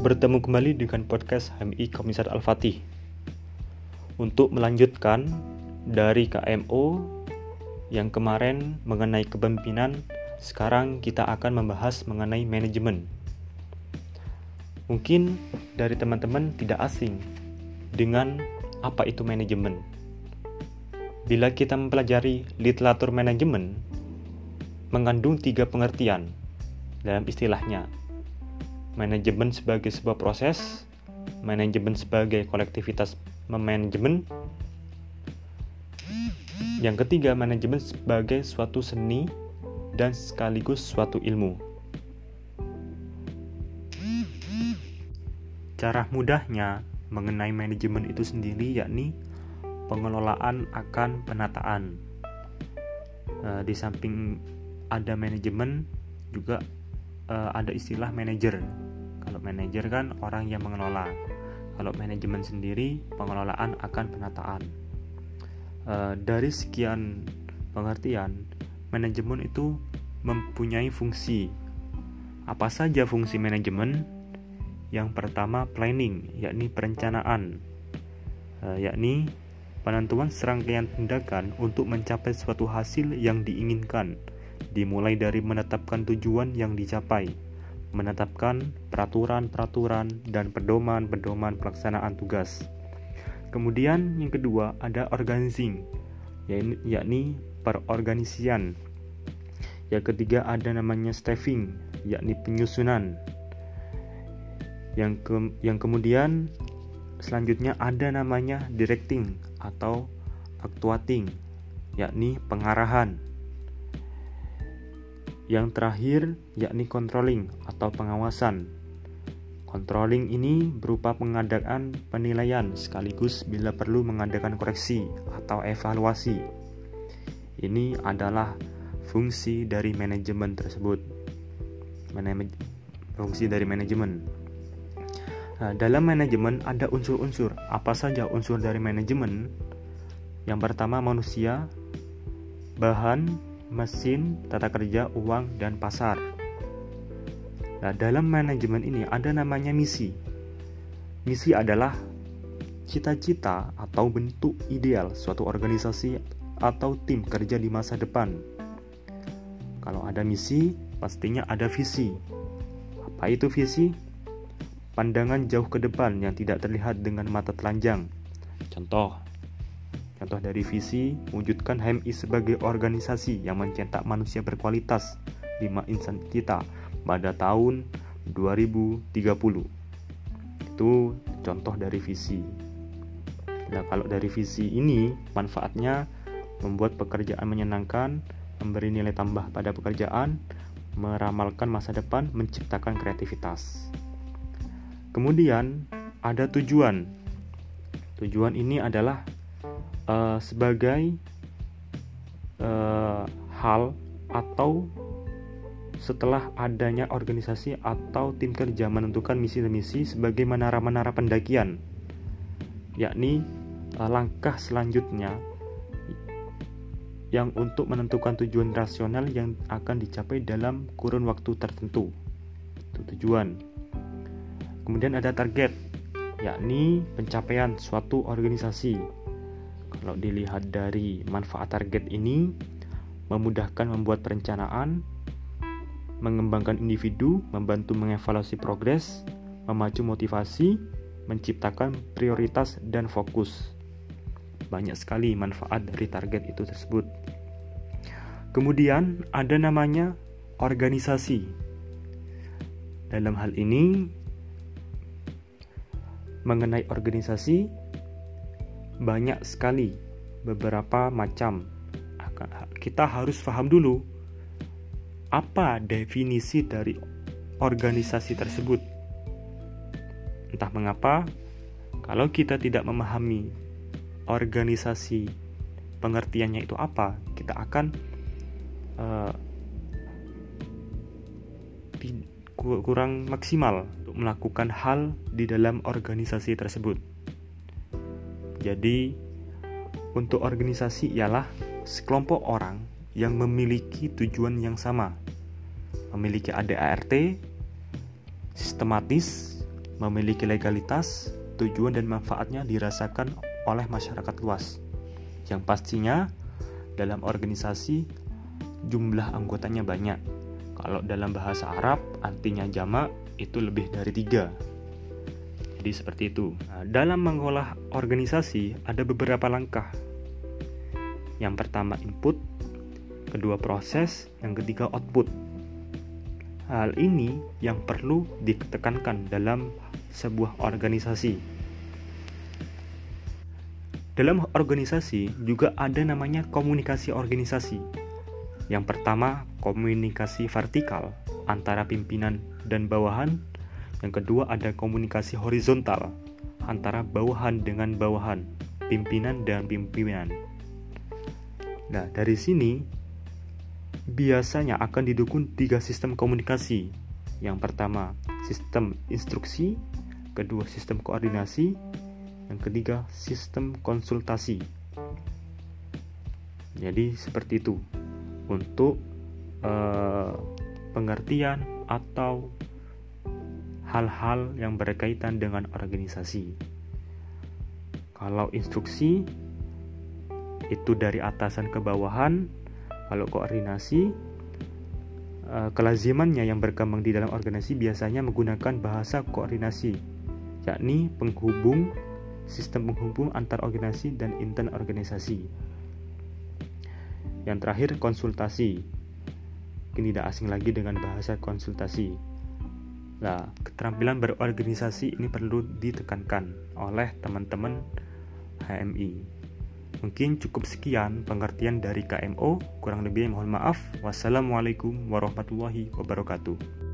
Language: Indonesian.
bertemu kembali dengan podcast HMI Komisar Al-Fatih. Untuk melanjutkan dari KMO yang kemarin mengenai kepemimpinan Sekarang kita akan membahas mengenai manajemen. Mungkin dari teman-teman tidak asing dengan apa itu manajemen. Bila kita mempelajari literatur manajemen mengandung tiga pengertian dalam istilahnya manajemen sebagai sebuah proses, manajemen sebagai kolektivitas memanajemen. Yang ketiga, manajemen sebagai suatu seni dan sekaligus suatu ilmu. Cara mudahnya mengenai manajemen itu sendiri yakni pengelolaan akan penataan. Eh, di samping ada manajemen juga uh, ada istilah manajer. Kalau manajer kan orang yang mengelola. Kalau manajemen sendiri pengelolaan akan penataan. Uh, dari sekian pengertian, manajemen itu mempunyai fungsi. Apa saja fungsi manajemen? Yang pertama planning, yakni perencanaan, uh, yakni penentuan serangkaian tindakan untuk mencapai suatu hasil yang diinginkan dimulai dari menetapkan tujuan yang dicapai, menetapkan peraturan-peraturan dan pedoman-pedoman pelaksanaan tugas. Kemudian yang kedua ada organizing, yakni perorganisian. Yang ketiga ada namanya staffing, yakni penyusunan. Yang ke, yang kemudian selanjutnya ada namanya directing atau actuating, yakni pengarahan. Yang terakhir yakni controlling atau pengawasan. Controlling ini berupa pengadaan penilaian sekaligus bila perlu mengadakan koreksi atau evaluasi. Ini adalah fungsi dari manajemen tersebut. Manaj fungsi dari manajemen. Nah, dalam manajemen ada unsur-unsur. Apa saja unsur dari manajemen? Yang pertama manusia, bahan, mesin, tata kerja, uang, dan pasar. Nah, dalam manajemen ini ada namanya misi. Misi adalah cita-cita atau bentuk ideal suatu organisasi atau tim kerja di masa depan. Kalau ada misi, pastinya ada visi. Apa itu visi? Pandangan jauh ke depan yang tidak terlihat dengan mata telanjang. Contoh, Contoh dari visi, wujudkan HMI sebagai organisasi yang mencetak manusia berkualitas 5 insan kita pada tahun 2030. Itu contoh dari visi. Nah, kalau dari visi ini, manfaatnya membuat pekerjaan menyenangkan, memberi nilai tambah pada pekerjaan, meramalkan masa depan, menciptakan kreativitas. Kemudian ada tujuan. Tujuan ini adalah uh, sebagai uh, hal atau setelah adanya organisasi atau tim kerja menentukan misi dan misi sebagai menara-menara pendakian, yakni uh, langkah selanjutnya yang untuk menentukan tujuan rasional yang akan dicapai dalam kurun waktu tertentu. Itu tujuan. Kemudian ada target, yakni pencapaian suatu organisasi kalau dilihat dari manfaat target ini, memudahkan membuat perencanaan, mengembangkan individu, membantu mengevaluasi progres, memacu motivasi, menciptakan prioritas dan fokus. Banyak sekali manfaat dari target itu tersebut. Kemudian ada namanya organisasi. Dalam hal ini mengenai organisasi banyak sekali beberapa macam. Kita harus paham dulu apa definisi dari organisasi tersebut? Entah mengapa kalau kita tidak memahami organisasi pengertiannya itu apa kita akan uh, kurang maksimal untuk melakukan hal di dalam organisasi tersebut jadi, untuk organisasi ialah sekelompok orang yang memiliki tujuan yang sama, memiliki ADART, sistematis, memiliki legalitas, tujuan dan manfaatnya dirasakan oleh masyarakat luas. Yang pastinya dalam organisasi jumlah anggotanya banyak. Kalau dalam bahasa Arab artinya jamak itu lebih dari tiga. Jadi seperti itu. Nah, dalam mengolah organisasi ada beberapa langkah. Yang pertama input, kedua proses, yang ketiga output. Hal ini yang perlu ditekankan dalam sebuah organisasi. Dalam organisasi juga ada namanya komunikasi organisasi. Yang pertama, komunikasi vertikal antara pimpinan dan bawahan yang kedua ada komunikasi horizontal antara bawahan dengan bawahan, pimpinan dan pimpinan. Nah, dari sini biasanya akan didukung tiga sistem komunikasi. Yang pertama, sistem instruksi, kedua sistem koordinasi, yang ketiga sistem konsultasi. Jadi seperti itu untuk uh, pengertian atau hal-hal yang berkaitan dengan organisasi. Kalau instruksi itu dari atasan ke bawahan, kalau koordinasi eh, kelazimannya yang berkembang di dalam organisasi biasanya menggunakan bahasa koordinasi, yakni penghubung sistem penghubung antar organisasi dan inter organisasi. Yang terakhir konsultasi. Ini tidak asing lagi dengan bahasa konsultasi Nah, keterampilan berorganisasi ini perlu ditekankan oleh teman-teman HMI. Mungkin cukup sekian pengertian dari KMO. Kurang lebih mohon maaf. Wassalamualaikum warahmatullahi wabarakatuh.